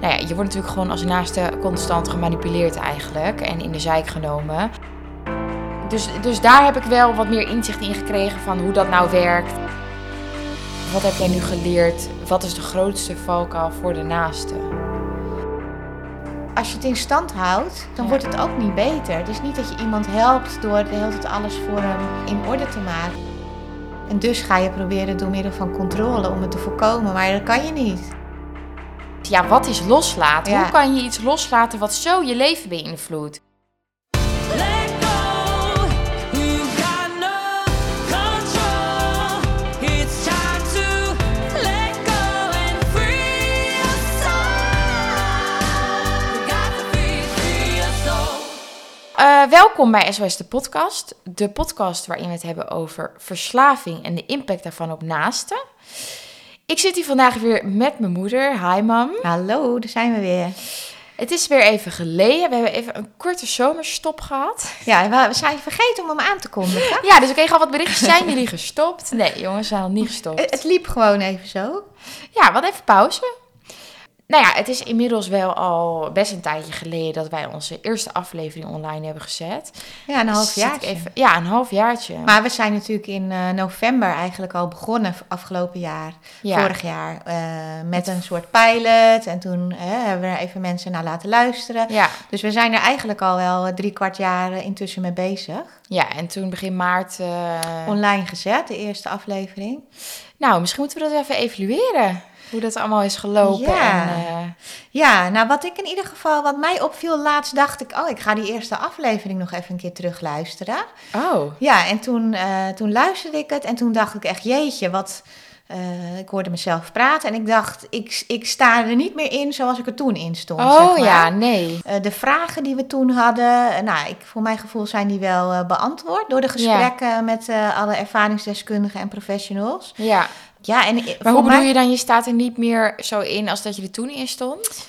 Nou ja, je wordt natuurlijk gewoon als naaste constant gemanipuleerd eigenlijk en in de zijk genomen. Dus, dus daar heb ik wel wat meer inzicht in gekregen van hoe dat nou werkt. Wat heb jij nu geleerd? Wat is de grootste valkuil voor de naaste? Als je het in stand houdt, dan wordt het ook niet beter. Het is niet dat je iemand helpt door de hele tijd alles voor hem in orde te maken. En dus ga je proberen door middel van controle om het te voorkomen, maar dat kan je niet. Ja, wat is loslaten? Ja. Hoe kan je iets loslaten wat zo je leven beïnvloedt? Eh, welkom bij SOS de podcast. De podcast waarin we het hebben over verslaving en de impact daarvan op naasten. Ik zit hier vandaag weer met mijn moeder. Hi mam. Hallo, daar zijn we weer. Het is weer even geleden. We hebben even een korte zomerstop gehad. Ja, we- zijn vergeten om hem aan te kondigen. Ja, dus ik kreeg al wat berichtjes. Zijn jullie gestopt? Nee, jongens, we zijn nog niet gestopt. Het het liep gewoon even zo. Ja, wat even pauze. Nou ja, het is inmiddels wel al best een tijdje geleden dat wij onze eerste aflevering online hebben gezet. Ja, een half Dus zit jaar. Even, ja, een half jaartje. Maar we zijn natuurlijk in eh, november eigenlijk al begonnen, afgelopen jaar, ja. vorig jaar, eh, met een soort pilot. En toen eh, hebben we er even mensen naar laten luisteren. Ja, Dus we zijn er eigenlijk al wel drie kwart jaar intussen mee bezig. ja, en toen begin maart... Online gezet, de eerste aflevering. Nou, misschien moeten we dat even evalueren. Hoe dat allemaal is gelopen. Ja. En, eh, Ja, nou wat ik in ieder geval, wat mij opviel laatst, dacht ik, oh, ik ga die eerste aflevering nog even een keer terug luisteren. oh, Ja, en toen, eh, toen luisterde ik het en toen dacht ik echt, jeetje, wat... eh, ik hoorde mezelf praten en ik dacht, ik, ik sta er niet meer in zoals ik er toen in stond. oh zeg maar. ja, nee. De vragen die we toen hadden, nou, ik, voor mijn gevoel zijn die wel beantwoord door de gesprekken met alle ervaringsdeskundigen en professionals. Ja. Ja, en Maar hoe bedoel mij, je dan, je staat er niet meer zo in als dat je er toen in stond?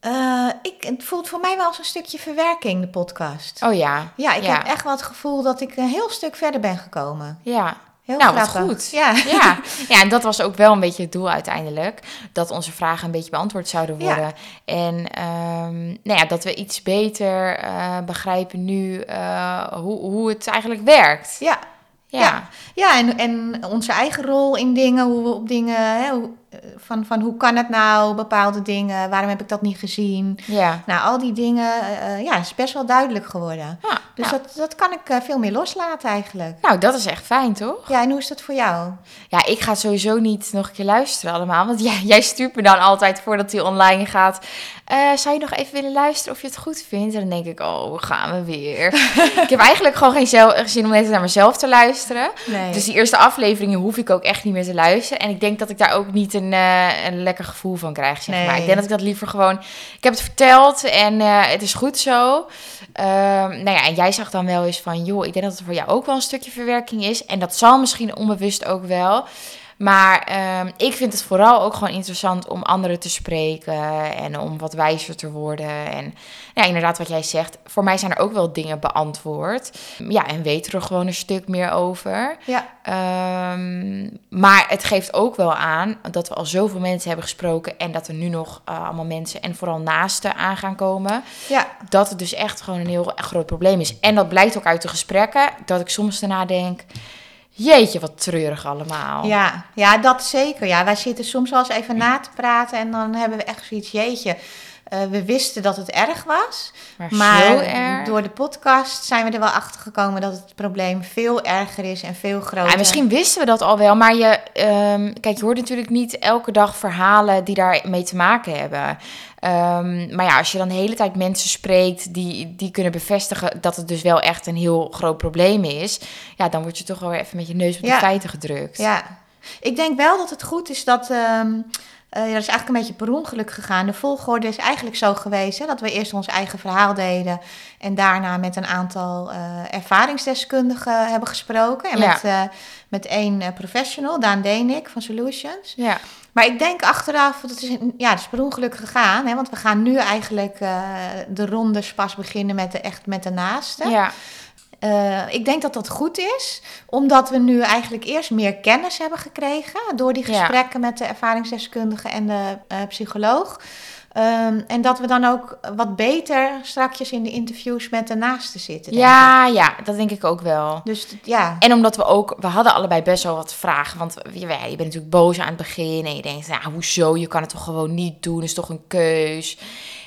eh, ik, het voelt voor mij wel als een stukje verwerking, de podcast. Oh ja. Ja, ik ja. heb echt wel het gevoel dat ik een heel stuk verder ben gekomen. Ja. Heel Nou, wat goed. Ja. Ja. ja, en dat was ook wel een beetje het doel uiteindelijk. Dat onze vragen een beetje beantwoord zouden Ja. worden. En ehm, nou ja, dat we iets beter eh, begrijpen nu eh, hoe, hoe het eigenlijk werkt. Ja, Ja. Ja. en, en onze eigen rol in dingen, hoe we op dingen, hè, van, van hoe kan het nou, bepaalde dingen, waarom heb ik dat niet gezien? ja. Nou, al die dingen, eh, ja, is best wel duidelijk geworden. Ja, Dus nou, dat, dat kan ik eh, veel meer loslaten eigenlijk. nou, dat is echt fijn, toch? Ja, en hoe is dat voor jou? Ja, ik ga sowieso niet nog een keer luisteren allemaal. Want jij, jij stuurt me dan altijd voordat hij online gaat. eh, zou je nog even willen luisteren of je het goed vindt? En dan denk ik, oh, gaan we weer. ik heb eigenlijk gewoon geen zel- zin om net naar mezelf te luisteren. Nee. Dus die eerste afleveringen hoef ik ook echt niet meer te luisteren. En ik denk dat ik daar ook niet een, eh, een lekker gevoel van krijg, zeg Nee. maar. Ik denk dat ik dat liever gewoon... Ik heb het verteld en eh, het is goed zo. Ehm, nou ja, en jij zag dan wel eens van... joh, ik denk dat het voor jou ook wel een stukje verwerking is. En dat zal misschien onbewust ook wel... Maar ehm, ik vind het vooral ook gewoon interessant om anderen te spreken en om wat wijzer te worden. En ja, inderdaad, wat jij zegt, voor mij zijn er ook wel dingen beantwoord. Ja, en weten er gewoon een stuk meer over. ja, Ehm, maar het geeft ook wel aan dat we al zoveel mensen hebben gesproken en dat er nu nog eh, allemaal mensen en vooral naasten aan gaan komen. ja, Dat het dus echt gewoon een heel groot probleem is. En dat blijkt ook uit de gesprekken, dat ik soms daarna denk, jeetje, wat treurig allemaal. ja, ja, dat zeker. Ja, wij zitten soms wel eens even na te praten en dan hebben we echt zoiets, jeetje. eh, we wisten dat het erg was, maar, maar zo erg. door de podcast zijn we er wel achter gekomen dat het probleem veel erger is en veel groter. Ja, misschien wisten we dat al wel, maar je, ehm, kijk, je hoort natuurlijk niet elke dag verhalen die daarmee te maken hebben. Ehm, maar ja, als je dan de hele tijd mensen spreekt die, die kunnen bevestigen dat het dus wel echt een heel groot probleem is, ja, dan word je toch wel weer even met je neus op de Ja. feiten gedrukt. Ja, ik denk wel dat het goed is dat. ehm, eh, dat is eigenlijk een beetje per ongeluk gegaan. De volgorde is eigenlijk zo geweest hè, dat we eerst ons eigen verhaal deden. En daarna met een aantal eh, ervaringsdeskundigen hebben gesproken. En Ja. met, eh, met één eh, professional, Daan Denik van Solutions. Ja. Maar ik denk achteraf, dat is, ja, het is per ongeluk gegaan. Hè, want we gaan nu eigenlijk eh, de rondes pas beginnen met de, echt met de naasten. ja. Eh, ik denk dat dat goed is, omdat we nu eigenlijk eerst meer kennis hebben gekregen door die Ja. gesprekken met de ervaringsdeskundige en de eh, psycholoog. Ehm, en dat we dan ook wat beter strakjes in de interviews met de naasten zitten. ik. Ja, ja, dat denk ik ook wel. Dus ja. En omdat we ook, we hadden allebei best wel wat vragen. Want je, je bent natuurlijk boos aan het begin. En je denkt, nou, hoezo? Je kan het toch gewoon niet doen? is toch een keus?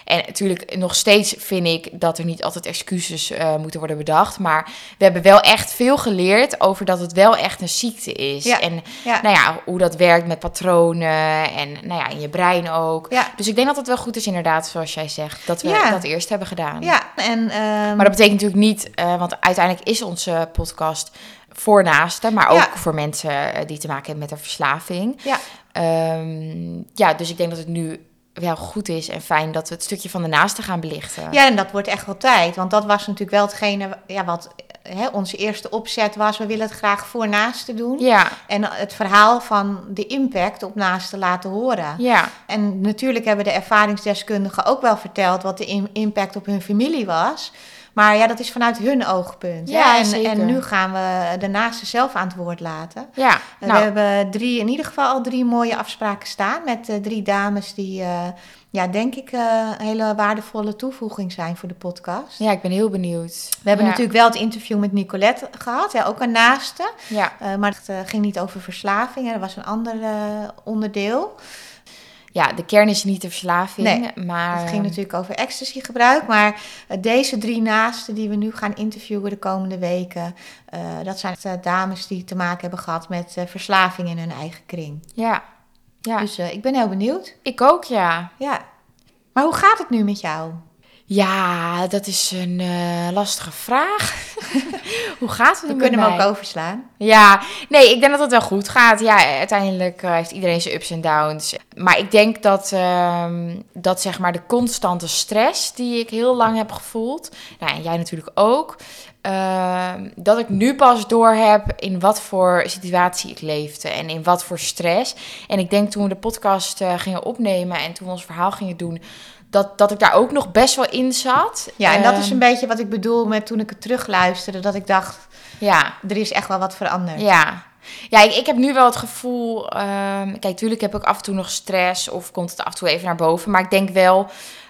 En natuurlijk, nog steeds vind ik dat er niet altijd excuses eh, moeten worden bedacht. Maar we hebben wel echt veel geleerd over dat het wel echt een ziekte is. Ja, En ja. nou ja, hoe dat werkt met patronen en nou ja, in je brein ook. Ja. Dus ik denk dat het wel goed is, inderdaad, zoals jij zegt, dat we dat eerst hebben gedaan. Ja, en ehm, Maar dat betekent natuurlijk niet, eh, want uiteindelijk is onze podcast voor naasten, maar ook voor mensen eh, die te maken hebben met een verslaving. ja, Ehm, ja, dus ik denk dat het nu wel goed is en fijn dat we het stukje van de naasten gaan belichten. ja, en dat wordt echt wel tijd. Want dat was natuurlijk wel hetgene ja, wat hè, onze eerste opzet was. We willen het graag voor naasten doen. ja, En het verhaal van de impact op naasten laten horen. ja, En natuurlijk hebben de ervaringsdeskundigen ook wel verteld wat de im- impact op hun familie was. Maar ja, dat is vanuit hun oogpunt. Ja, hè. en, zeker. en nu gaan we de naasten zelf aan het woord laten. ja. Nou, We hebben drie, in ieder geval al drie mooie afspraken staan met eh, drie dames die, eh, ja, denk ik, eh, een hele waardevolle toevoeging zijn voor de podcast. ja, ik ben heel benieuwd. We hebben ja. natuurlijk wel het interview met Nicolette gehad, hè, ook een naaste. Ja, Eh, maar het eh, ging niet over verslaving, hè, dat was een ander eh, onderdeel. Ja, de kern is niet de verslaving, Nee, maar... Het ging natuurlijk over ecstasy-gebruik, maar eh, deze drie naasten die we nu gaan interviewen de komende weken, eh, dat zijn eh, dames die te maken hebben gehad met verslaving in hun eigen kring. Ja, ja. Dus ik ben heel benieuwd. ik ook, ja. Ja. Maar hoe gaat het nu met jou? Ja, dat is een eh, lastige vraag. Hoe gaat het We kunnen hem mij? ook overslaan. Ja, nee, ik denk dat het wel goed gaat. Ja, uiteindelijk eh, heeft iedereen zijn ups en downs. Maar ik denk dat, ehm, dat zeg maar de constante stress die ik heel lang heb gevoeld, nou, en jij natuurlijk ook, ehm, dat ik nu pas door heb in wat voor situatie ik leefde en in wat voor stress. En ik denk toen we de podcast eh, gingen opnemen en toen we ons verhaal gingen doen, dat, dat ik daar ook nog best wel in zat. Ja, en dat is Ehm, een beetje wat ik bedoel met toen ik het terugluisterde. Dat ik dacht, Ja, er is echt wel wat veranderd. Ja, ja ik, ik heb nu wel het gevoel. ehm, kijk, tuurlijk heb ik af en toe nog stress of komt het af en toe even naar boven. Maar ik denk wel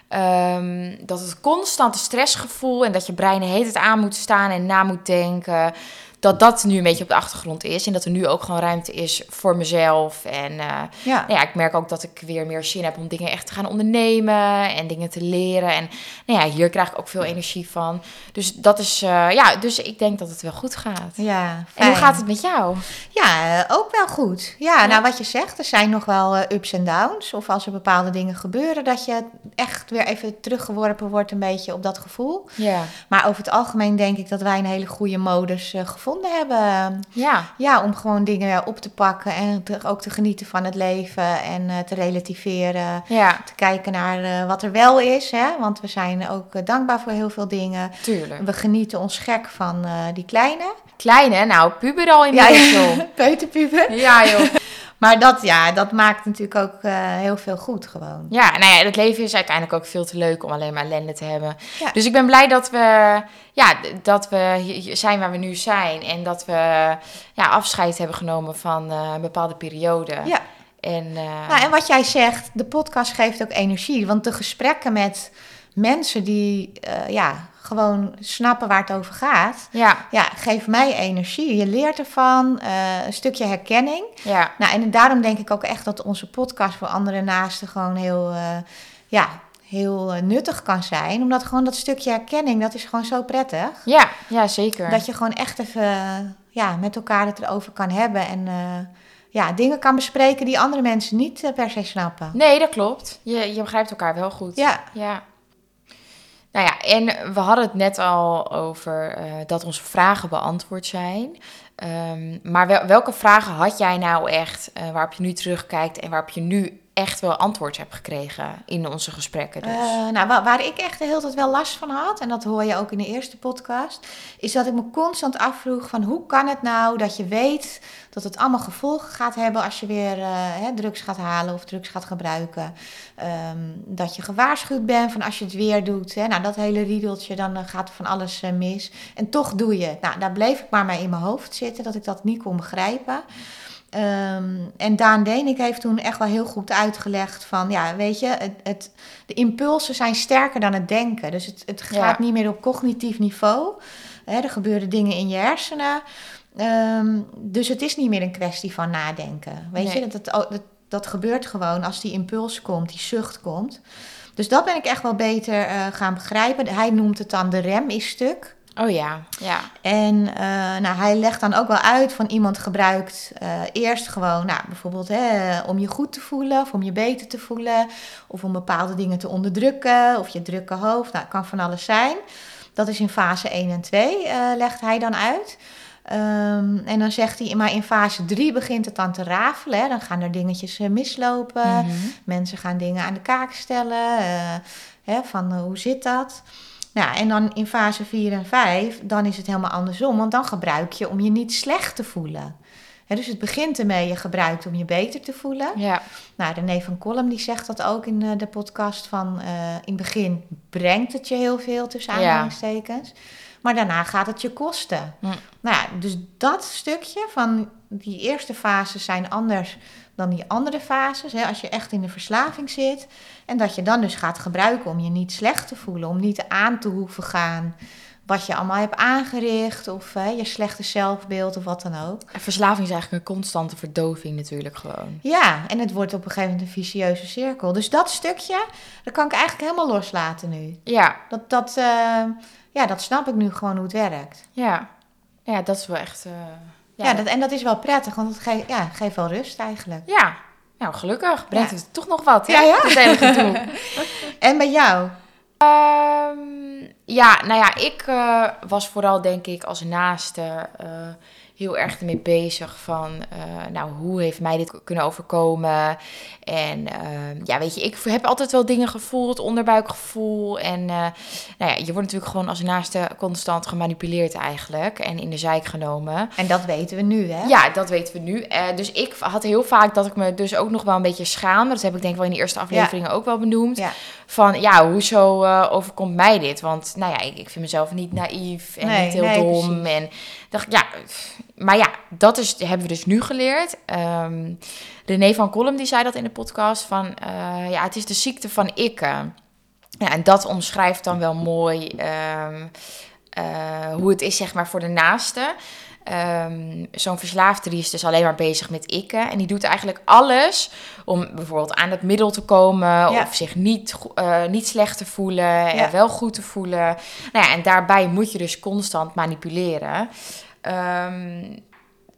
ehm, dat het constante stressgevoel en dat je brein hele tijd aan moet staan en na moet denken. Dat dat nu een beetje op de achtergrond is. En dat er nu ook gewoon ruimte is voor mezelf. En eh, Ja. nou ja, ik merk ook dat ik weer meer zin heb om dingen echt te gaan ondernemen en dingen te leren. En nou ja, hier krijg ik ook veel energie van. Dus dat is, eh, ja, dus ik denk dat het wel goed gaat. Ja, En hoe gaat het met jou? Ja, eh, ook wel goed. Ja, nou wat je zegt, er zijn nog wel ups en downs. Of als er bepaalde dingen gebeuren, dat je echt weer even teruggeworpen wordt een beetje op dat gevoel. Ja. Maar over het algemeen denk ik dat wij een hele goede modus eh, gevonden hebben. Ja. Ja, om gewoon dingen op te pakken en te- ook te genieten van het leven en eh, te relativeren. Ja, Te kijken naar eh, wat er wel is, hè? want we zijn ook eh, dankbaar voor heel veel dingen. tuurlijk. We genieten ons gek van die kleine. Kleine, nou, puber al in de ja, peuterpuber. ja, joh. Maar dat, ja, dat maakt natuurlijk ook eh, heel veel goed gewoon. Ja, nou ja, het leven is uiteindelijk ook veel te leuk om alleen maar ellende te hebben. Ja. Dus ik ben blij dat we, ja, dat we zijn waar we nu zijn. En dat we ja, afscheid hebben genomen van eh, een bepaalde periode. Ja. En, eh, Nou, en wat jij zegt, de podcast geeft ook energie. Want de gesprekken met mensen die eh, ja, gewoon snappen waar het over gaat, ja, ja, geeft mij energie. Je leert ervan, eh, een stukje herkenning. ja, Nou, en daarom denk ik ook echt dat onze podcast voor andere naasten gewoon heel, eh, ja, heel nuttig kan zijn. Omdat gewoon dat stukje herkenning, dat is gewoon zo prettig. ja, ja, zeker. Dat je gewoon echt even ja, met elkaar het erover kan hebben. En ja, dingen kan bespreken die andere mensen niet per se snappen. Nee, dat klopt. Je, je begrijpt elkaar wel goed. Ja, Ja. Nou ja, en we hadden het net al over eh, dat onze vragen beantwoord zijn. Ehm, maar wel- welke vragen had jij nou echt eh, waarop je nu terugkijkt en waarop je nu echt wel antwoord hebt gekregen in onze gesprekken? Dus. Eh, nou, wa- waar ik echt de hele tijd wel last van had, en dat hoor je ook in de eerste podcast, is dat ik me constant afvroeg van hoe kan het nou dat je weet dat het allemaal gevolgen gaat hebben als je weer eh, hè, drugs gaat halen of drugs gaat gebruiken. Ehm, dat je gewaarschuwd bent van als je het weer doet, hè, nou dat hele riedeltje, dan eh, gaat van alles mis. En toch doe je het. Nou, daar bleef ik maar mee in mijn hoofd zitten, dat ik dat niet kon begrijpen. Ehm, en Daan Denik heeft toen echt wel heel goed uitgelegd van, ja, weet je, het, het, de impulsen zijn sterker dan het denken. Dus het, het Ja. gaat niet meer op cognitief niveau. Er gebeuren dingen in je hersenen. Ehm, dus het is niet meer een kwestie van nadenken. Weet Nee. je, dat, dat, dat, dat gebeurt gewoon als die impuls komt, die zucht komt. Dus dat ben ik echt wel beter eh, gaan begrijpen. Hij noemt het dan de rem is stuk. Oh ja, ja. En eh, nou, hij legt dan ook wel uit van iemand gebruikt eh, eerst gewoon, nou, bijvoorbeeld hè, om je goed te voelen of om je beter te voelen. Of om bepaalde dingen te onderdrukken of je drukke hoofd. Nou, het kan van alles zijn. Dat is in fase 1 en 2, eh, legt hij dan uit. Ehm, en dan zegt hij, maar in fase 3 begint het dan te rafelen. Hè? Dan gaan er dingetjes mislopen. Mhm. Mensen gaan dingen aan de kaak stellen. hè, van hoe zit dat? Nou, en dan in fase 4 en 5, dan is het helemaal andersom. Want dan gebruik je om je niet slecht te voelen. Dus het begint ermee, je gebruikt om je beter te voelen. Ja, Nou, René van Kolm die zegt dat ook in eh, de podcast van... eh, in het begin brengt het je heel veel tussen Ja. aanhalingstekens. Maar daarna gaat het je kosten. Hm. Nou dus dat stukje van die eerste fases zijn anders dan die andere fases. Hè, als je echt in de verslaving zit. En dat je dan dus gaat gebruiken om je niet slecht te voelen. Om niet aan te hoeven gaan wat je allemaal hebt aangericht. Of hè, je slechte zelfbeeld of wat dan ook. En verslaving is eigenlijk een constante verdoving natuurlijk gewoon. Ja, en het wordt op een gegeven moment een vicieuze cirkel. Dus dat stukje, dat kan ik eigenlijk helemaal loslaten nu. Ja, Dat, dat, eh, ja, dat snap ik nu gewoon hoe het werkt. ja. Ja, dat is wel echt... eh, Ja, dat, en dat is wel prettig, want het geeft, ja, geeft wel rust eigenlijk. Ja, nou gelukkig brengt het toch nog wat, hè? Ja, ja. Dat hele gedoe. En bij jou? Ehm, ja, nou ja, ik eh, was vooral denk ik als naaste eh, heel erg ermee bezig van, eh, nou, hoe heeft mij dit kunnen overkomen? En ehm, ja, weet je, ik heb altijd wel dingen gevoeld, onderbuikgevoel. En eh, nou ja, je wordt natuurlijk gewoon als naaste constant gemanipuleerd eigenlijk en in de zijk genomen. En dat weten we nu, hè? Ja, dat weten we nu. Eh, dus ik had heel vaak dat ik me dus ook nog wel een beetje schaamde. Dat heb ik denk ik wel in de eerste afleveringen ook wel benoemd. Ja. Van ja, hoezo overkomt mij dit? Want nou ja, ik, ik vind mezelf niet naïef en Nee, niet heel nee, dom. precies. En dacht ik, ja, maar ja, dat is, hebben we dus nu geleerd. Ehm René van Kolm die zei dat in de podcast van eh, ja, het is de ziekte van ikken. Ja, en dat omschrijft dan wel mooi ehm, eh, hoe het is, zeg maar, voor de naaste. Ehm, Zo'n verslaafde die is dus alleen maar bezig met ikken. En die doet eigenlijk alles om bijvoorbeeld aan het middel te komen. Ja. Of zich niet, eh, niet slecht te voelen. Ja. En wel goed te voelen. Nou ja, en daarbij moet je dus constant manipuleren. Ehm,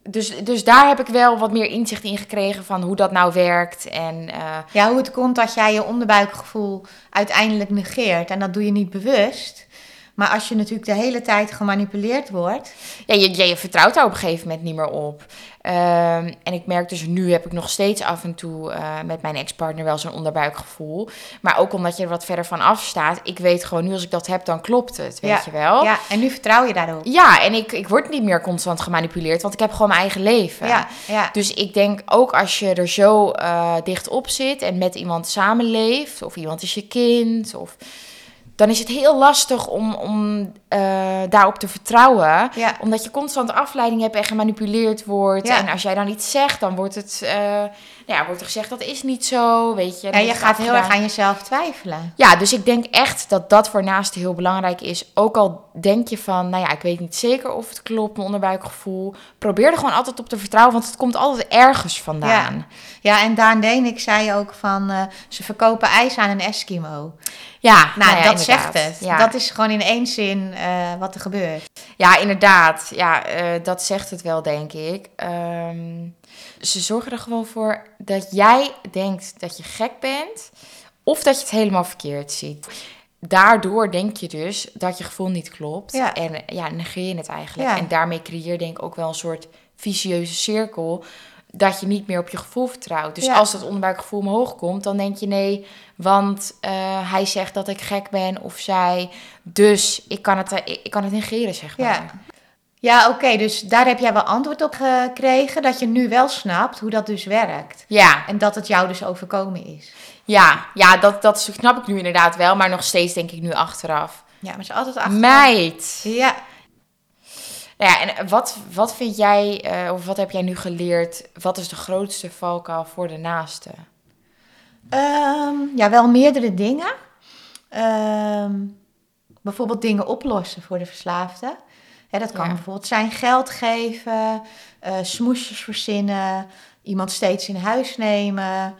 dus, dus daar heb ik wel wat meer inzicht in gekregen van hoe dat nou werkt. En eh, Ja, hoe het komt dat jij je onderbuikgevoel uiteindelijk negeert. En dat doe je niet bewust. Maar als je natuurlijk de hele tijd gemanipuleerd wordt. ja, je, je, je vertrouwt daar op een gegeven moment niet meer op. Ehm, en ik merk dus nu heb ik nog steeds af en toe eh, met mijn ex-partner wel zo'n onderbuikgevoel. Maar ook omdat je er wat verder van af staat. Ik weet gewoon nu als ik dat heb, dan klopt het, weet Ja, je wel. Ja, en nu vertrouw je daarop. Ja, en ik, ik word niet meer constant gemanipuleerd, want ik heb gewoon mijn eigen leven. Ja, ja. Dus ik denk ook als je er zo eh, dicht op zit en met iemand samenleeft, of iemand is je kind, of, dan is het heel lastig om, om eh, daarop te vertrouwen. Ja. Omdat je constant afleiding hebt en gemanipuleerd wordt. Ja. En als jij dan iets zegt, dan wordt het eh, ja, wordt er gezegd dat is niet zo, weet je. En je gaat heel erg aan jezelf twijfelen. Ja, dus ik denk echt dat dat voor naasten heel belangrijk is. Ook al denk je van, nou ja, ik weet niet zeker of het klopt, mijn onderbuikgevoel. Probeer er gewoon altijd op te vertrouwen, want het komt altijd ergens vandaan. Ja, en Daan Denik zei ook van eh, ze verkopen ijs aan een Eskimo. Ja, Nou, ja, dat zegt het. Ja. Dat is gewoon in één zin eh, wat er gebeurt. Ja, inderdaad. Ja, eh, dat zegt het wel, denk ik. Ehm, ze zorgen er gewoon voor dat jij denkt dat je gek bent, of dat je het helemaal verkeerd ziet. Daardoor denk je dus dat je gevoel niet klopt. Ja. En ja, negeer je het eigenlijk. Ja. En daarmee creëer je denk ik ook wel een soort vicieuze cirkel. Dat je niet meer op je gevoel vertrouwt. Dus Ja. als dat onderbuikgevoel omhoog komt, dan denk je nee, want eh, hij zegt dat ik gek ben of zij. Dus ik kan het, eh, ik, ik kan het negeren, zeg maar. Ja. Ja, oké, dus daar heb jij wel antwoord op gekregen. Dat je nu wel snapt hoe dat dus werkt. Ja, En dat het jou dus overkomen is. ja, ja dat, dat snap ik nu inderdaad wel, maar nog steeds denk ik nu achteraf. Ja, maar ze altijd achter. Meid! Ja, Nou ja, en wat, wat vind jij, eh, of wat heb jij nu geleerd? Wat is de grootste valkuil voor de naaste? Ehm, ja, wel meerdere dingen. Ehm, bijvoorbeeld dingen oplossen voor de verslaafde. Hè, dat kan Ja. bijvoorbeeld zijn geld geven, eh, smoesjes verzinnen, iemand steeds in huis nemen.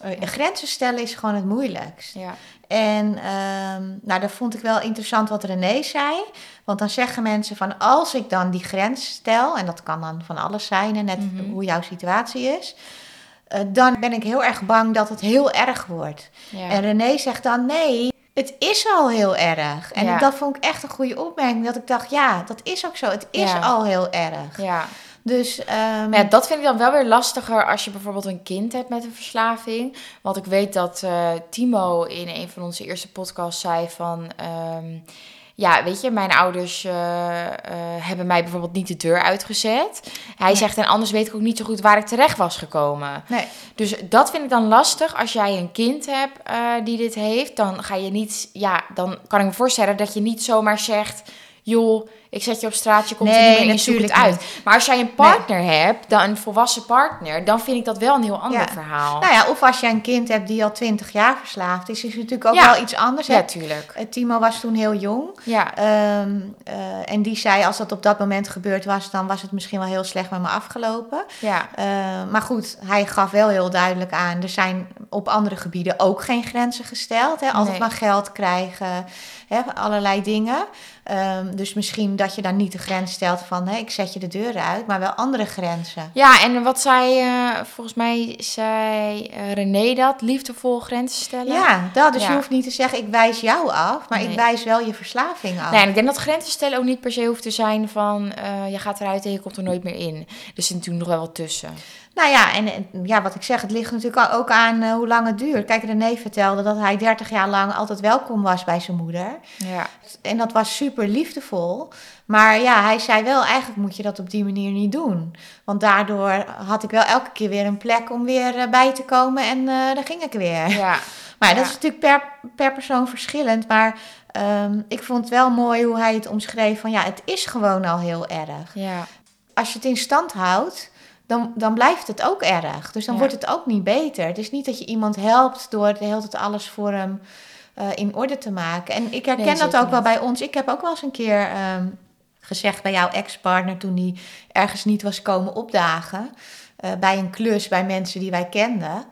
Eh, grenzen stellen is gewoon het moeilijkst. Ja. En ehm, nou, dat vond ik wel interessant wat René zei. Want dan zeggen mensen van als ik dan die grens stel, en dat kan dan van alles zijn, en net Mhm. hoe jouw situatie is, eh, dan ben ik heel erg bang dat het heel erg wordt. Ja. En René zegt dan nee, het is al heel erg. En Ja. dat vond ik echt een goede opmerking. Dat ik dacht, ja, dat is ook zo. Het is Ja. al heel erg. ja. Dus Maar ja, dat vind ik dan wel weer lastiger als je bijvoorbeeld een kind hebt met een verslaving. Want ik weet dat eh, Timo in een van onze eerste podcasts zei van... ehm, ja, weet je, mijn ouders eh, eh, hebben mij bijvoorbeeld niet de deur uitgezet. Hij Nee. zegt, en anders weet ik ook niet zo goed waar ik terecht was gekomen. nee, Dus dat vind ik dan lastig. Als jij een kind hebt eh, die dit heeft, dan ga je niet... Ja, dan kan ik me voorstellen dat je niet zomaar zegt... joh, ik zet je op straat, je komt er Nee, niet meer in, het uit. Maar als jij een partner hebt, dan een volwassen partner... dan vind ik dat wel een heel ander Ja. verhaal. nou ja, of als je een kind hebt die al twintig jaar verslaafd is, is het natuurlijk ook Ja. wel iets anders. ja, tuurlijk. Eh, Timo was toen heel jong. Ja, Ehm, eh, en die zei, als dat op dat moment gebeurd was, dan was het misschien wel heel slecht met me afgelopen. ja, Eh, maar goed, hij gaf wel heel duidelijk aan, er zijn op andere gebieden ook geen grenzen gesteld. Hè? Altijd Nee. maar geld krijgen, hè? allerlei dingen. Ehm, dus misschien dat je dan niet de grens stelt van, hè, ik zet je de deur uit, maar wel andere grenzen. ja, en wat zei, eh, volgens mij zei eh, René dat, liefdevol grenzen stellen. Ja, dat, dus Ja. je hoeft niet te zeggen, ik wijs jou af, maar Nee. ik wijs wel je verslaving af. Nee, en ik denk dat grenzen stellen ook niet per se hoeft te zijn van... eh, je gaat eruit en je komt er nooit meer in. Er zit natuurlijk nog wel wat tussen. Nou ja, en en ja, wat ik zeg, het ligt natuurlijk ook aan eh, hoe lang het duurt. Kijk, René vertelde dat hij 30 jaar lang altijd welkom was bij zijn moeder. Ja, En dat was super liefdevol. Maar ja, hij zei wel, eigenlijk moet je dat op die manier niet doen. Want daardoor had ik wel elke keer weer een plek om weer eh, bij te komen en eh dan ging ik weer. ja, Maar dat is natuurlijk per, per persoon verschillend. Maar ehm, ik vond het wel mooi hoe hij het omschreef van ja, het is gewoon al heel erg. ja. Als je het in stand houdt, dan, dan blijft het ook erg. Dus dan Ja. wordt het ook niet beter. Het is niet dat je iemand helpt door de hele tijd alles voor hem eh, in orde te maken. En ik herken Nee, dat ook wel bij ons. Ik heb ook wel eens een keer ehm, gezegd bij jouw ex-partner toen die ergens niet was komen opdagen. eh, bij een klus bij mensen die wij kenden.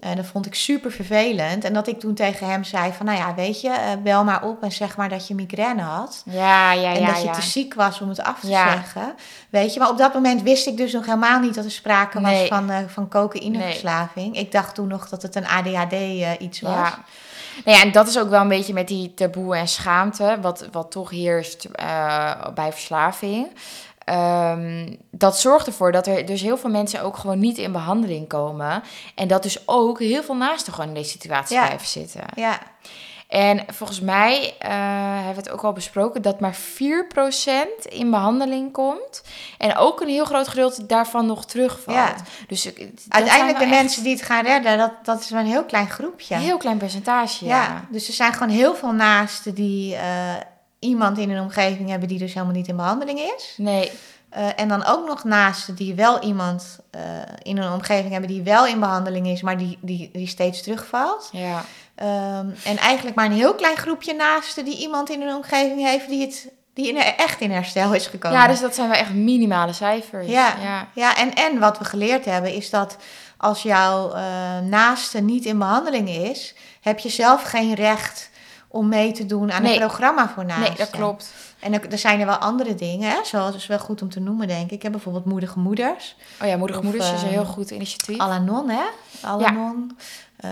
En dat vond ik super vervelend. En dat ik toen tegen hem zei van, nou ja, weet je, eh, bel maar op en zeg maar dat je migraine had. Ja, ja, en ja, dat je ja. te ziek was om het af te Ja. zeggen. Weet je, maar op dat moment wist ik dus nog helemaal niet dat er sprake was van, eh van cocaïneverslaving. Ik dacht toen nog dat het een ADHD eh, iets was. Ja. Nou ja, en dat is ook wel een beetje met die taboe en schaamte, wat, wat toch heerst bij verslaving. Ehm, dat zorgt ervoor dat er dus heel veel mensen ook gewoon niet in behandeling komen. En dat dus ook heel veel naasten gewoon in deze situatie Ja. blijven zitten. Ja, En volgens mij eh, hebben we het ook al besproken dat maar 4% in behandeling komt. En ook een heel groot gedeelte daarvan nog terugvalt. Ja. Dus uiteindelijk de mensen die het gaan redden, dat, dat is maar een heel klein groepje. Een heel klein percentage, ja. ja. dus er zijn gewoon heel veel naasten die eh, iemand in hun omgeving hebben die dus helemaal niet in behandeling is. Nee, Eh, en dan ook nog naasten die wel iemand eh, in hun omgeving hebben die wel in behandeling is, maar die, die, die steeds terugvalt. ja. Ehm, en eigenlijk maar een heel klein groepje naasten die iemand in hun omgeving heeft die, het, die in, echt in herstel is gekomen. Ja, dus dat zijn wel echt minimale cijfers. Ja. ja. Ja, en, en wat we geleerd hebben is dat als jouw eh, naaste niet in behandeling is, heb je zelf geen recht om mee te doen aan Nee. een programma voor naasten. Nee, dat klopt. En er, er zijn er wel andere dingen, hè, zoals is wel goed om te noemen, denk ik. Ik heb bijvoorbeeld moedige moeders. Oh ja, Moedige Of, Moeders is een eh, heel goed initiatief. Alanon, hè? Alanon. eh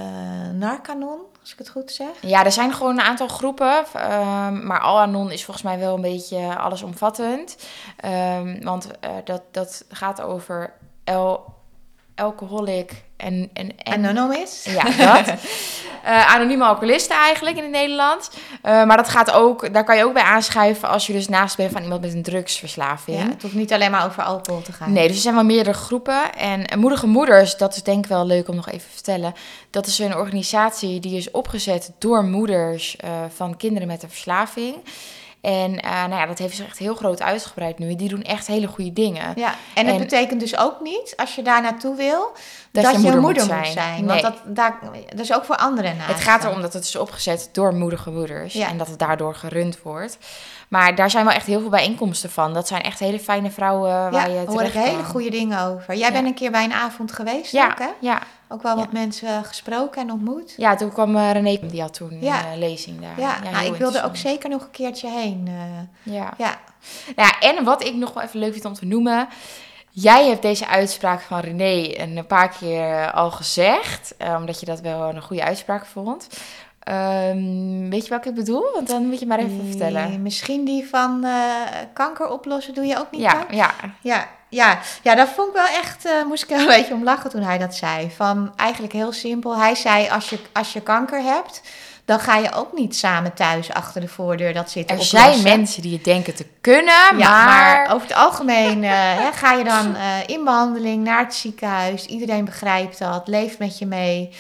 Narcanon, als ik het goed zeg. Ja, er zijn gewoon een aantal groepen. ehm, maar Al-Anon is volgens mij wel een beetje allesomvattend. Ehm, want eh, dat, dat gaat over el alcoholic en... en, en Anonymous. Ja, dat. Eh, anonieme alcoholisten eigenlijk in het Nederlands. Eh, maar dat gaat ook, daar kan je ook bij aanschuiven als je dus naast bent van iemand met een drugsverslaving. Ja, het hoeft niet alleen maar over alcohol te gaan. Nee, dus er zijn wel meerdere groepen. En Moedige Moeders, dat is denk ik wel leuk om nog even te vertellen. Dat is een organisatie die is opgezet door moeders eh, van kinderen met een verslaving. En eh, nou ja, dat heeft zich echt heel groot uitgebreid nu. Die doen echt hele goede dingen. Ja, en het En- betekent dus ook niet, als je daar naartoe wil, Dat dat, je moeder moeder, moet moet zijn. Nee. Want dat, daar, dat is ook voor anderen naast. Het gaat erom dat het is opgezet door moedige moeders. Ja. En dat het daardoor gerund wordt. Maar daar zijn wel echt heel veel bijeenkomsten van. Dat zijn echt hele fijne vrouwen waar Ja, je daar hoor ik terecht hele goede dingen over. Jij Ja. bent een keer bij een avond geweest Ja, ook, hè? ja, Ook wel Ja. wat mensen gesproken en ontmoet. ja, toen kwam eh, René, die had toen Ja. een eh, lezing daar. Ja, nou, heel ik wilde ook zeker nog een keertje heen. eh. Ja. ja, Nou ja, en wat ik nog wel even leuk vind om te noemen. Jij hebt deze uitspraak van René een paar keer eh, al gezegd. eh, omdat je dat wel een goede uitspraak vond. Ehm, weet je welke ik bedoel? Want dan moet je maar even vertellen. Misschien die van eh, kanker oplossen doe je ook niet, Ja, ja, Ja, ja, ja, dat vond ik wel echt, eh, moest ik een beetje om lachen toen hij dat zei. Van eigenlijk heel simpel. Hij zei, als je, als je kanker hebt, dan ga je ook niet samen thuis achter de voordeur dat zitten er oplossen. zijn mensen die het denken te kunnen, Ja, maar... maar over het algemeen eh, hè, ga je dan eh, in behandeling naar het ziekenhuis. Iedereen begrijpt dat, leeft met je mee.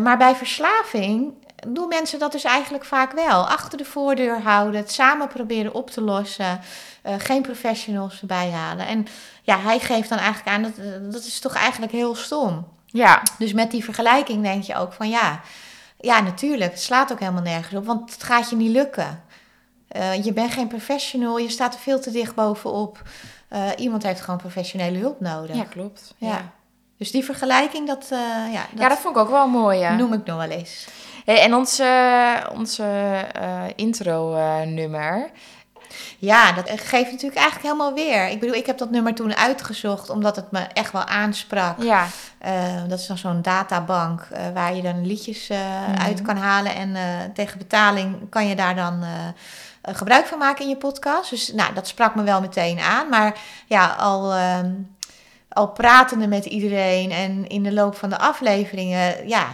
Maar bij verslaving doen mensen dat dus eigenlijk vaak wel. Achter de voordeur houden, het samen proberen op te lossen. eh, geen professionals erbij halen. En ja, hij geeft dan eigenlijk aan, dat, eh, dat is toch eigenlijk heel stom. Ja, Dus met die vergelijking denk je ook van ja, ja natuurlijk, het slaat ook helemaal nergens op, want het gaat je niet lukken. Eh, je bent geen professional, je staat er veel te dicht bovenop. Iemand heeft gewoon professionele hulp nodig. ja klopt. Ja. Ja. Dus die vergelijking, dat, ja, dat, ja, dat vond ik ook wel mooi. Ja. noem ik nog wel eens. Hey, en onze, onze eh, intro-nummer. Ja, dat geeft natuurlijk eigenlijk helemaal weer. Ik bedoel, ik heb dat nummer toen uitgezocht omdat het me echt wel aansprak. ja, Eh, dat is dan zo'n databank eh, waar je dan liedjes eh, Mhm. uit kan halen. En eh, tegen betaling kan je daar dan eh, eh, gebruik van maken in je podcast. Dus nou, dat sprak me wel meteen aan. Maar ja, al, ehm, al pratende met iedereen en in de loop van de afleveringen, ja,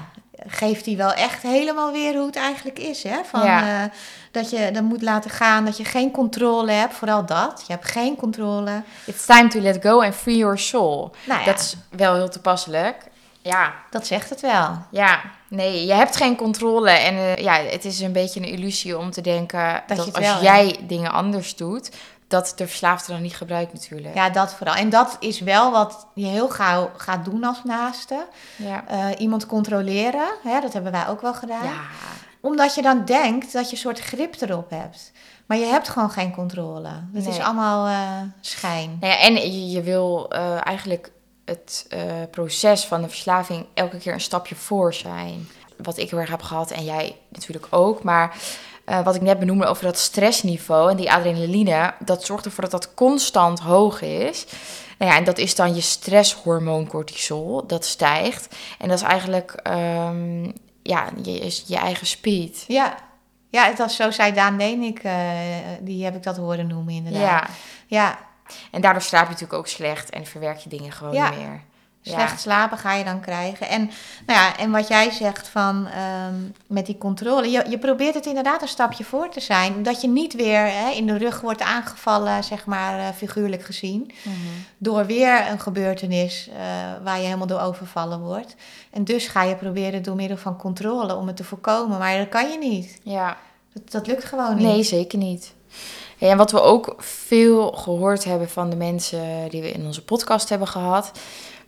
geeft hij wel echt helemaal weer hoe het eigenlijk is. Hè? Van, Ja. eh, dat je dat moet laten gaan, dat je geen controle hebt. Vooral dat. Je hebt geen controle. it's time to let go and free your soul. Nou ja, Dat is wel heel toepasselijk. Ja, dat zegt het wel. ja. Nee, je hebt geen controle. En eh, ja, het is een beetje een illusie om te denken Dat als jij dingen anders doet, dat de verslaafde dan niet gebruikt natuurlijk. Ja, dat vooral. En dat is wel wat je heel gauw gaat doen als naaste. Ja. Eh, iemand controleren, hè, dat hebben wij ook wel gedaan. Ja. Omdat je dan denkt dat je een soort grip erop hebt. Maar je hebt gewoon geen controle. Het is allemaal eh, schijn. Nou ja, en je, je wil eh, eigenlijk het proces van de verslaving elke keer een stapje voor zijn. Wat ik heel erg heb gehad en jij natuurlijk ook. Maar eh, wat ik net benoemde over dat stressniveau en die adrenaline, dat zorgt ervoor dat dat constant hoog is. Nou ja, en dat is dan je stresshormoon cortisol, dat stijgt. En dat is eigenlijk ehm, ja, je, is je eigen speed. Ja, ja het was zo zei Daan Lenik, eh die heb ik dat horen noemen inderdaad. Ja, ja en daardoor slaap je natuurlijk ook slecht en verwerk je dingen gewoon Ja. niet meer. Ja. Slecht slapen ga je dan krijgen. En, nou ja, en wat jij zegt van ehm, met die controle. Je, je probeert het inderdaad een stapje voor te zijn. Dat je niet weer hè, in de rug wordt aangevallen, zeg maar eh, figuurlijk gezien. Mhm. Door weer een gebeurtenis eh, waar je helemaal door overvallen wordt. En dus ga je proberen door middel van controle om het te voorkomen. Maar dat kan je niet. Ja. Dat, dat lukt gewoon niet. Nee, zeker niet. En wat we ook veel gehoord hebben van de mensen die we in onze podcast hebben gehad,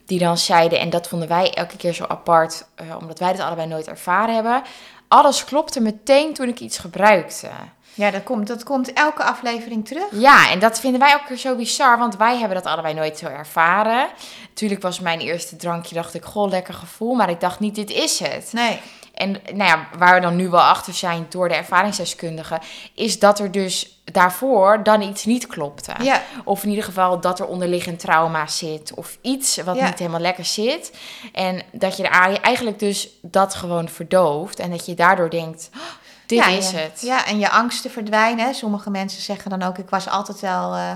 die dan zeiden, en dat vonden wij elke keer zo apart, eh, omdat wij dit allebei nooit ervaren hebben. Alles klopte meteen toen ik iets gebruikte. Ja, dat komt, dat komt elke aflevering terug. Ja, en dat vinden wij ook weer zo bizar, want wij hebben dat allebei nooit zo ervaren. Natuurlijk was mijn eerste drankje, dacht ik, goh, lekker gevoel, maar ik dacht niet, dit is het. Nee. En nou ja, waar we dan nu wel achter zijn door de ervaringsdeskundigen, is dat er dus daarvoor dan iets niet klopte. Ja, Of in ieder geval dat er onderliggend trauma zit. Of iets wat Ja. niet helemaal lekker zit. En dat je eigenlijk dus dat gewoon verdooft. En dat je daardoor denkt, "Oh, dit ja, is het. Ja, en je angsten verdwijnen. Sommige mensen zeggen dan ook, ik was altijd wel eh,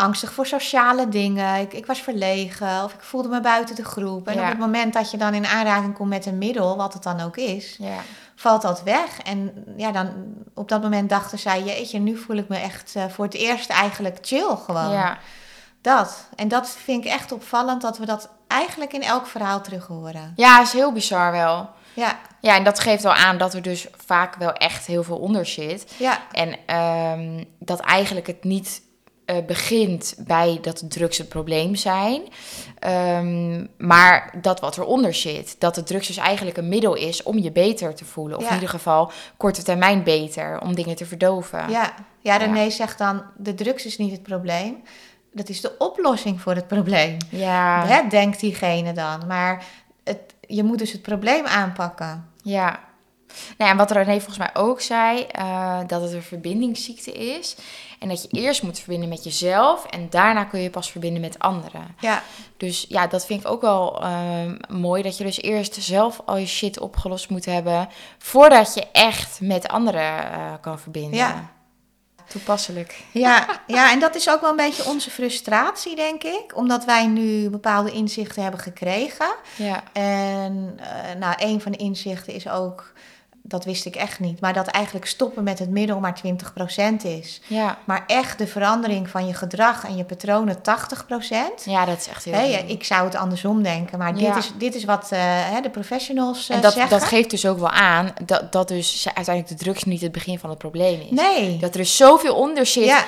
angstig voor sociale dingen. Ik, ik was verlegen of ik voelde me buiten de groep. En Ja. op het moment dat je dan in aanraking komt met een middel, wat het dan ook is, Ja. valt dat weg. En ja, dan op dat moment dachten zij, jeetje, nu voel ik me echt eh, voor het eerst eigenlijk chill gewoon. Ja. Dat. En dat vind ik echt opvallend, dat we dat eigenlijk in elk verhaal terug horen. ja, is heel bizar wel. Ja, Ja, en dat geeft wel aan dat er dus vaak wel echt heel veel onder zit. ja, En ehm, dat eigenlijk het niet eh, begint bij dat de drugs het probleem zijn. Ehm, maar dat wat eronder zit. Dat de drugs dus eigenlijk een middel is om je beter te voelen. Of Ja. in ieder geval korte termijn beter. Om dingen te verdoven. ja. Ja, René zegt dan, de drugs is niet het probleem. Dat is de oplossing voor het probleem. Ja. Hè, denkt diegene dan. Maar het, je moet dus het probleem aanpakken. Ja. Nou en wat René volgens mij ook zei, eh, dat het een verbindingsziekte is. En dat je eerst moet verbinden met jezelf en daarna kun je pas verbinden met anderen. Ja, Dus ja, dat vind ik ook wel ehm, mooi. Dat je dus eerst zelf al je shit opgelost moet hebben. Voordat je echt met anderen eh, kan verbinden. Ja. Toepasselijk. ja, ja, en dat is ook wel een beetje onze frustratie, denk ik. Omdat wij nu bepaalde inzichten hebben gekregen. Ja. En eh, nou, een van de inzichten is ook, dat wist ik echt niet, maar dat eigenlijk stoppen met het middel maar 20% is. Ja. Maar echt de verandering van je gedrag en je patronen 80%. ja, dat is echt heel ik zou het andersom denken, maar dit, is, dit is wat eh, hè, de professionals eh, En dat, zeggen. dat geeft dus ook wel aan dat, dat dus uiteindelijk de drugs niet het begin van het probleem is. Nee. Dat er dus zoveel onder zit Ja,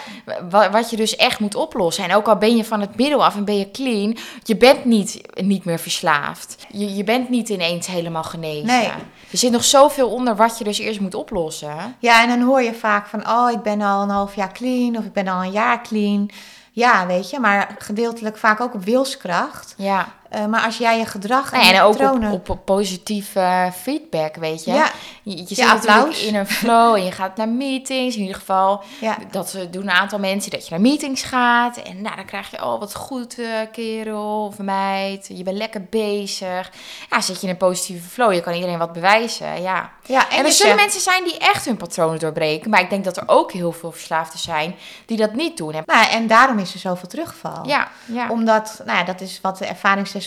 wa- wat je dus echt moet oplossen. En ook al ben je van het middel af en ben je clean, je bent niet, niet meer verslaafd. Je, je bent niet ineens helemaal genezen. Nee. Er zit nog zoveel onder wat je dus eerst moet oplossen. ja, en dan hoor je vaak van, oh, ik ben al een half jaar clean of ik ben al een jaar clean. Ja, weet je, maar gedeeltelijk vaak ook op wilskracht. Ja, Eh, maar als jij je gedrag en, je en ook patronen... op, op positieve eh, feedback, weet je. Ja, Je, je zit Ja, in een flow en je gaat naar meetings. In ieder geval, ja, dat ze doen een aantal mensen dat je naar meetings gaat. En nou, dan krijg je, oh, wat goed, eh, kerel of meid. Je bent lekker bezig. Ja, zit je in een positieve flow. Je kan iedereen wat bewijzen, ja. ja, En, er zullen zegt- mensen zijn die echt hun patronen doorbreken. Maar ik denk dat er ook heel veel verslaafden zijn die dat niet doen. En- Nou, en daarom is er zoveel terugval. Ja, ja. Omdat, nou ja, dat is wat de ervaringsdeskundigen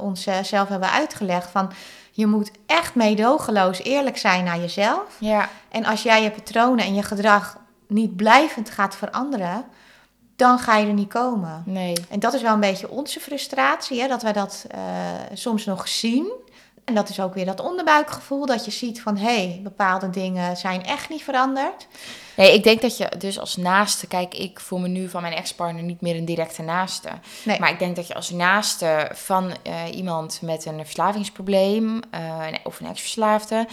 ons eh, zelf hebben uitgelegd. Van, je moet echt meedogenloos eerlijk zijn naar jezelf. ja. En als jij je patronen en je gedrag niet blijvend gaat veranderen, dan ga je er niet komen. Nee. En dat is wel een beetje onze frustratie, hè, dat wij dat eh, soms nog zien. En dat is ook weer dat onderbuikgevoel, dat je ziet van hé, hey, bepaalde dingen zijn echt niet veranderd. Nee, ik denk dat je dus als naaste... Kijk, ik voel me nu van mijn ex-partner niet meer een directe naaste. Nee. Maar ik denk dat je als naaste van eh, iemand met een verslavingsprobleem... eh, of een ex-verslaafde...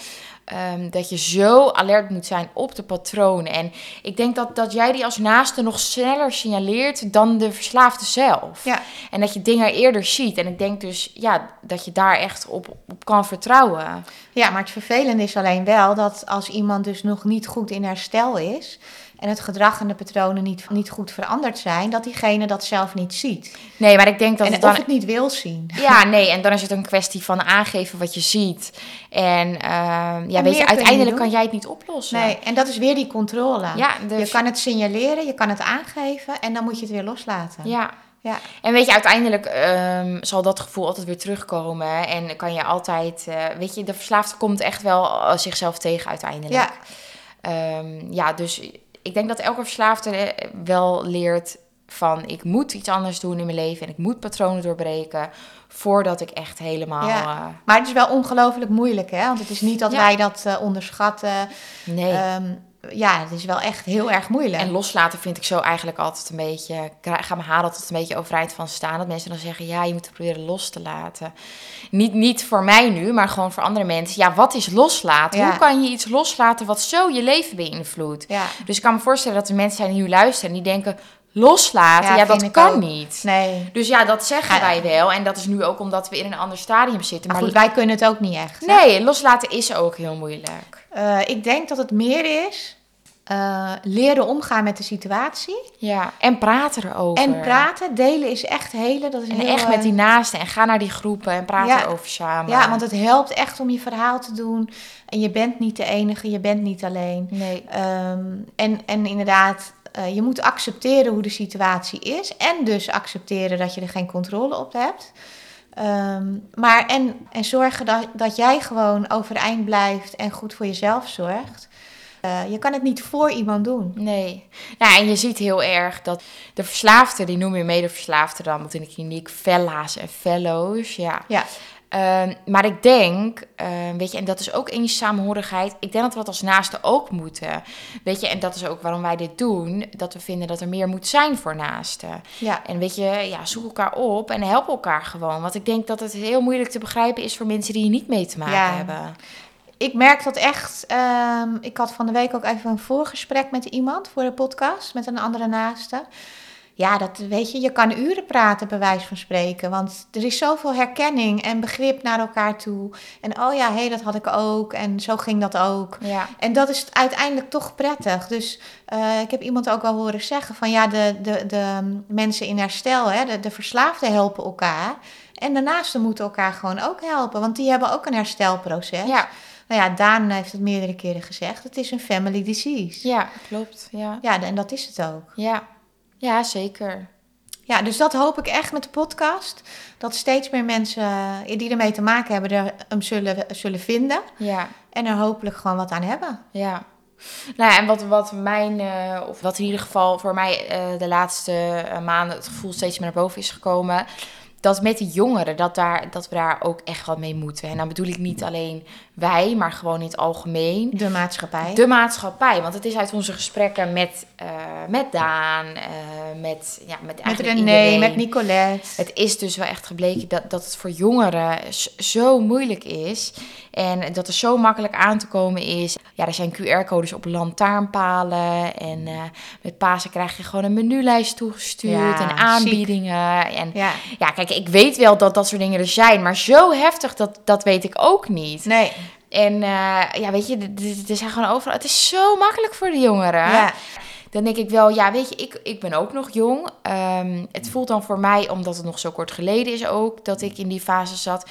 ehm, dat je zo alert moet zijn op de patronen. En ik denk dat, dat jij die als naaste nog sneller signaleert dan de verslaafde zelf. Ja. En dat je dingen eerder ziet. En ik denk dus ja, dat je daar echt op, op kan vertrouwen. Ja, maar het vervelende is alleen wel dat als iemand dus nog niet goed in herstel is en het gedrag en de patronen niet, niet goed veranderd zijn, dat diegene dat zelf niet ziet. Nee, maar ik denk dat en het of het niet wil zien. Ja, nee, en dan is het een kwestie van aangeven wat je ziet. En ehm, ja, En weet je, uiteindelijk kan jij het niet oplossen. Nee, en dat is weer die controle. Ja, de- Je kan het signaleren, je kan het aangeven en dan moet je het weer loslaten. Ja. Ja. En weet je, uiteindelijk ehm, zal dat gevoel altijd weer terugkomen. En kan je altijd, eh, weet je, de verslaafde komt echt wel eh, zichzelf tegen uiteindelijk. Ja. Ehm, ja, dus ik denk dat elke verslaafde eh, wel leert van ik moet iets anders doen in mijn leven en ik moet patronen doorbreken voordat ik echt helemaal. Ja. eh, Maar het is wel ongelooflijk moeilijk, hè? Want het is niet dat Ja. wij dat eh, onderschatten. nee. Ehm, ja, het is wel echt heel erg moeilijk. En loslaten vind ik zo eigenlijk altijd een beetje. Ga mijn haar altijd een beetje overeind van staan. Dat mensen dan zeggen: ja, je moet het proberen los te laten. Niet, niet voor mij nu, maar gewoon voor andere mensen. Ja, wat is loslaten? Ja. Hoe kan je iets loslaten wat zo je leven beïnvloedt? Ja, Dus ik kan me voorstellen dat er mensen zijn die nu luisteren en die denken: loslaten? Ja, dat kan ook. niet. nee. Dus ja, dat zeggen Ja. wij wel. En dat is nu ook omdat we in een ander stadium zitten. Maar Maar goed, wij kunnen het ook niet echt. hè? nee, loslaten is ook heel moeilijk. Eh, ik denk dat het meer is eh, leren omgaan met de situatie. Ja, en praten erover. En praten, delen is echt helen. Dat is En heel, echt met eh, die naasten en ga naar die groepen en praat Ja. erover samen. Ja, want het helpt echt om je verhaal te doen. En je bent niet de enige, je bent niet alleen. Nee, Ehm, en, en inderdaad, eh, je moet accepteren hoe de situatie is. En dus accepteren dat je er geen controle op hebt. Ehm, maar en, en zorgen dat, dat jij gewoon overeind blijft en goed voor jezelf zorgt. Eh, je kan het niet voor iemand doen. nee. Nou, en je ziet heel erg dat de verslaafden, die noem je medeverslaafden dan, want in de kliniek fella's en fellows, ja. Ja. Ehm, maar ik denk, ehm, weet je, en dat is ook in je samenhorigheid. Ik denk dat we dat als naasten ook moeten. Weet je, en dat is ook waarom wij dit doen. Dat we vinden dat er meer moet zijn voor naasten. Ja. En weet je, ja, zoek elkaar op en help elkaar gewoon. Want ik denk dat het heel moeilijk te begrijpen is voor mensen die hier niet mee te maken Ja. hebben. Ik merk dat echt. ehm, ik had van de week ook even een voorgesprek met iemand voor de podcast, met een andere naaste. Ja, dat weet je, je kan uren praten, bij wijze van spreken. Want er is zoveel herkenning en begrip naar elkaar toe. En oh ja, hé, dat had ik ook. En zo ging dat ook. Ja, En dat is uiteindelijk toch prettig. Dus eh, ik heb iemand ook al horen zeggen van ja, de, de, de mensen in herstel, hè, de, de verslaafden helpen elkaar. En naasten moeten elkaar gewoon ook helpen, want die hebben ook een herstelproces. ja, Nou ja, Daan heeft het meerdere keren gezegd. Het is een family disease. ja klopt. Ja. Ja, en dat is het ook. Ja. Ja, zeker. Ja, dus dat hoop ik echt met de podcast. Dat steeds meer mensen eh, die ermee te maken hebben, er, hem zullen, zullen vinden. Ja. En er hopelijk gewoon wat aan hebben. Ja. Nou ja, en wat, wat mijn, eh, of wat in ieder geval voor mij eh, de laatste maanden het gevoel steeds meer naar boven is gekomen. Dat met die jongeren, dat, daar, dat we daar ook echt wat mee moeten. En dan bedoel ik niet alleen wij, maar gewoon in het algemeen. De maatschappij. De maatschappij. Want het is uit onze gesprekken met, eh, met Daan, eh, met, ja, met met René, iedereen. met Nicolette. Het is dus wel echt gebleken dat, dat het voor jongeren zo moeilijk is. En dat er zo makkelijk aan te komen is. Ja, er zijn QR-codes op lantaarnpalen. En eh, met Pasen krijg je gewoon een menulijst toegestuurd. Ja, en aanbiedingen. En Ja, ja, kijk, ik weet wel dat dat soort dingen er zijn. Maar zo heftig, dat, dat weet ik ook niet. nee. En eh, ja, weet je, er zijn gewoon overal... Het is zo makkelijk voor de jongeren. Ja. Dan denk ik wel, ja, weet je, ik, ik ben ook nog jong. Ehm, het voelt dan voor mij, omdat het nog zo kort geleden is ook, dat ik in die fase zat.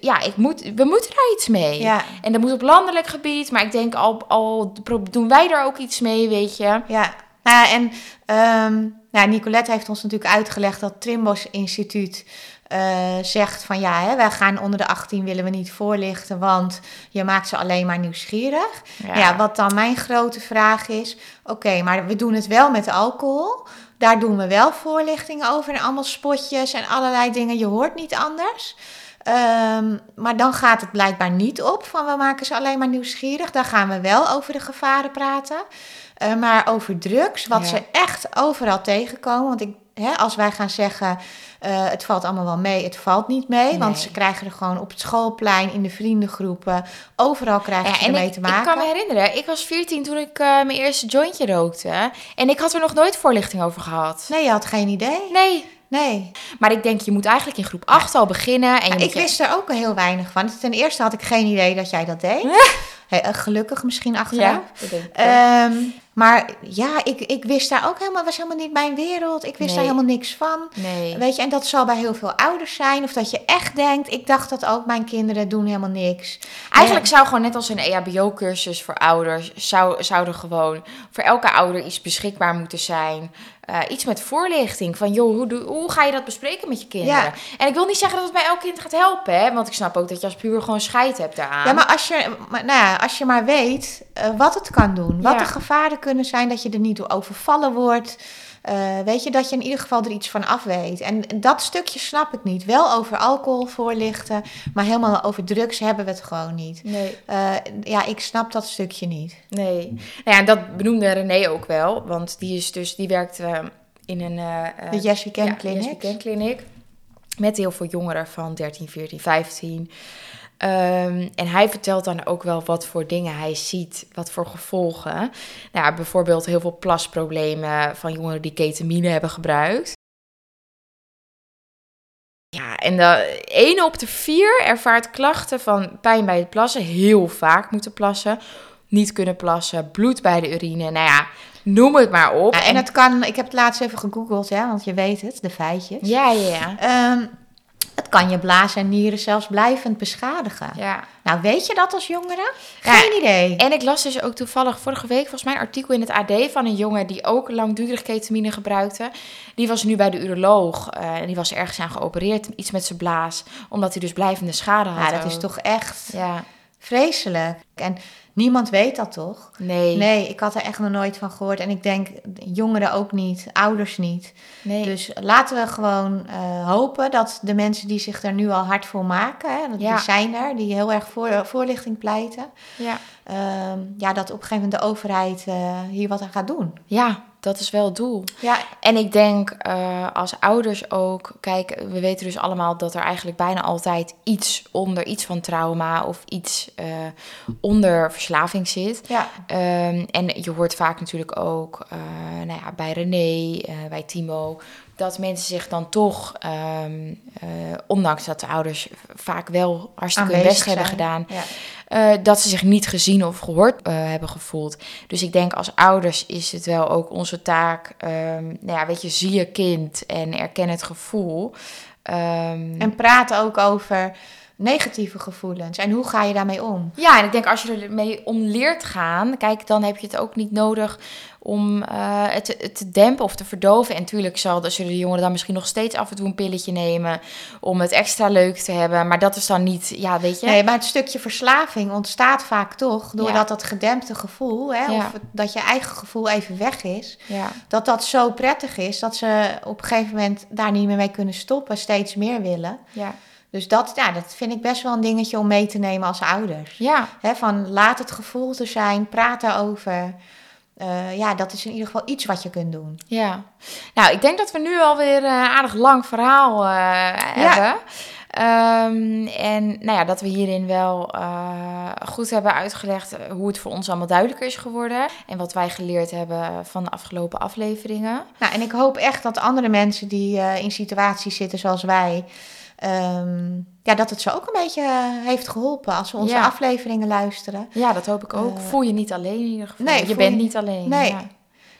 Ja, ik moet, we moeten daar iets mee. Ja. En dat moet op landelijk gebied, maar ik denk al, al doen wij daar ook iets mee, weet je. Ja, nou ja, en ehm, nou, Nicolette heeft ons natuurlijk uitgelegd dat Trimbos Instituut eh, zegt van ja, hè, wij gaan onder de 18 willen we niet voorlichten, want je maakt ze alleen maar nieuwsgierig. Ja, wat dan mijn grote vraag is, oké, maar we doen het wel met alcohol. Daar doen we wel voorlichting over en allemaal spotjes en allerlei dingen. Je hoort niet anders. Ehm, maar dan gaat het blijkbaar niet op van we maken ze alleen maar nieuwsgierig. Daar gaan we wel over de gevaren praten. Eh, maar over drugs, wat Ja. ze echt overal tegenkomen. Want ik, hè, als wij gaan zeggen, eh, het valt allemaal wel mee, het valt niet mee. Want ze krijgen er gewoon op het schoolplein, in de vriendengroepen, overal krijgen Ja, ze ermee ik, te ik maken. kan me herinneren, ik was 14 toen ik eh, mijn eerste jointje rookte. En ik had er nog nooit voorlichting over gehad. Nee, je had geen idee. Nee. Nee. Maar ik denk, je moet eigenlijk in groep 8 al beginnen. En je ik je- wist er ook heel weinig van. Ten eerste had ik geen idee dat jij dat deed. Hey, eh, gelukkig misschien achteraf. Ja. Ehm, maar ja, ik, ik wist daar ook helemaal, was helemaal niet mijn wereld. Ik wist Nee. daar helemaal niks van. nee. Weet je, en dat zal bij heel veel ouders zijn. Of dat je echt denkt, ik dacht dat ook mijn kinderen doen helemaal niks. Eigenlijk zou gewoon net als een EHBO-cursus voor ouders, zou, zou er gewoon voor elke ouder iets beschikbaar moeten zijn. Eh, iets met voorlichting. Van joh, hoe, hoe ga je dat bespreken met je kinderen? Ja. En ik wil niet zeggen dat het bij elk kind gaat helpen, hè? Want ik snap ook dat je als puber gewoon scheid hebt daaraan. Ja, maar als je maar, nou ja, als je maar weet eh, wat het kan doen. Wat Ja. de gevaren kunnen zijn, dat je er niet door overvallen wordt. Eh, weet je, dat je in ieder geval er iets van af weet. En dat stukje snap ik niet. Wel over alcohol voorlichten, maar helemaal over drugs hebben we het gewoon niet. Nee, Eh, ja, ik snap dat stukje niet. nee. Nou ja, en dat benoemde René ook wel. Want die, is dus, die werkt eh, in een... eh, eh, De Yes We Can ja, Clinic. Yes We Can Clinic. Met heel veel jongeren van 13, 14, 15. Ehm, en hij vertelt dan ook wel wat voor dingen hij ziet, wat voor gevolgen. Nou, ja, bijvoorbeeld heel veel plasproblemen van jongeren die ketamine hebben gebruikt. Ja, en de 1 op de 4 ervaart klachten van pijn bij het plassen, heel vaak moeten plassen, niet kunnen plassen, bloed bij de urine. Nou ja, noem het maar op. Ja, en het kan, ik heb het laatst even gegoogeld, hè, want je weet het, de feitjes. Ja, ja, ja. Ehm, het kan je blazen en nieren zelfs blijvend beschadigen. ja. Nou, weet je dat als jongere? Ja, Geen idee. En ik las dus ook toevallig vorige week volgens mij een artikel in het AD van een jongen die ook langdurig ketamine gebruikte. Die was nu bij de uroloog eh, en die was ergens aan geopereerd, iets met zijn blaas, omdat hij dus blijvende schade had. Ja, dat is toch echt Ja, vreselijk. En niemand weet dat toch? Nee. Nee, ik had er echt nog nooit van gehoord. En ik denk jongeren ook niet, ouders niet. nee. Dus laten we gewoon eh, hopen dat de mensen die zich er nu al hard voor maken, hè, dat Ja. die zijn er, die heel erg voor voorlichting pleiten, ja. ehm, ja, dat op een gegeven moment de overheid eh, hier wat aan gaat doen. ja, dat is wel het doel. Ja, En ik denk eh, als ouders ook, kijk, we weten dus allemaal dat er eigenlijk bijna altijd iets onder, iets van trauma of iets eh, onder verslaving zit. ja, Ehm, en je hoort vaak natuurlijk ook eh, nou ja, bij René, bij Timo, dat mensen zich dan toch, ehm, eh, ondanks dat de ouders vaak wel hartstikke hun best hebben gedaan, Ja. Eh, dat ze zich niet gezien of gehoord eh, hebben gevoeld. Dus ik denk als ouders is het wel ook onze taak, ehm, nou ja, weet je, zie je kind en erken het gevoel. Ehm, En praat ook over negatieve gevoelens en hoe ga je daarmee om? Ja, en ik denk als je ermee om leert gaan, kijk, dan heb je het ook niet nodig om eh, het, te, het te dempen of te verdoven. En natuurlijk zal de, zullen de jongeren dan misschien nog steeds af en toe een pilletje nemen om het extra leuk te hebben. Maar dat is dan niet, ja, weet je. Nee, maar het stukje verslaving ontstaat vaak toch doordat Ja. dat gedempte gevoel, hè, Ja. of het- dat je eigen gevoel even weg is, Ja, dat dat zo prettig is dat ze op een gegeven moment daar niet meer mee kunnen stoppen, steeds meer willen. ja, Dus dat, ja, dat vind ik best wel een dingetje om mee te nemen als ouders. ja, van laat het gevoel er zijn, praat erover. Eh, ja, dat is in ieder geval iets wat je kunt doen. ja. Nou, ik denk dat we nu alweer een aardig lang verhaal eh, hebben. Ehm, en nou ja, dat we hierin wel eh, goed hebben uitgelegd eh, hoe het voor ons allemaal duidelijker is geworden. En wat wij geleerd hebben van de afgelopen afleveringen. Nou, en ik hoop echt dat andere mensen die eh, in situaties zitten zoals wij, ehm, ja, dat het ze ook een beetje eh, heeft geholpen als ze onze Ja. afleveringen luisteren. Ja, dat hoop ik ook. Eh, voel je niet alleen in ieder geval. nee, je bent je- niet alleen. Nee. Ja.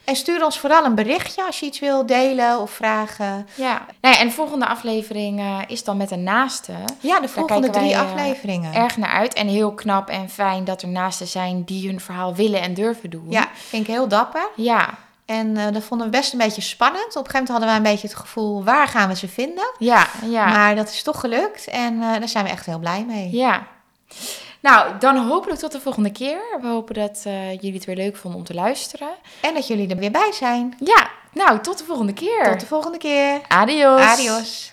En stuur ons vooral een berichtje als je iets wil delen of vragen. ja. Nou ja, en de volgende aflevering eh, is dan met een naaste. Ja, de volgende wij, drie afleveringen. Erg naar uit en heel knap en fijn dat er naasten zijn die hun verhaal willen en durven doen. Ja, vind ik heel dapper. Ja, En eh, dat vonden we best een beetje spannend. Op een gegeven moment hadden wij een beetje het gevoel, waar gaan we ze vinden? ja, ja. Maar dat is toch gelukt en eh, daar zijn we echt heel blij mee. Ja. Nou, dan hopelijk tot de volgende keer. We hopen dat eh, jullie het weer leuk vonden om te luisteren. En dat jullie er weer bij zijn. Ja, nou, tot de volgende keer. Tot de volgende keer. Adios. Adios.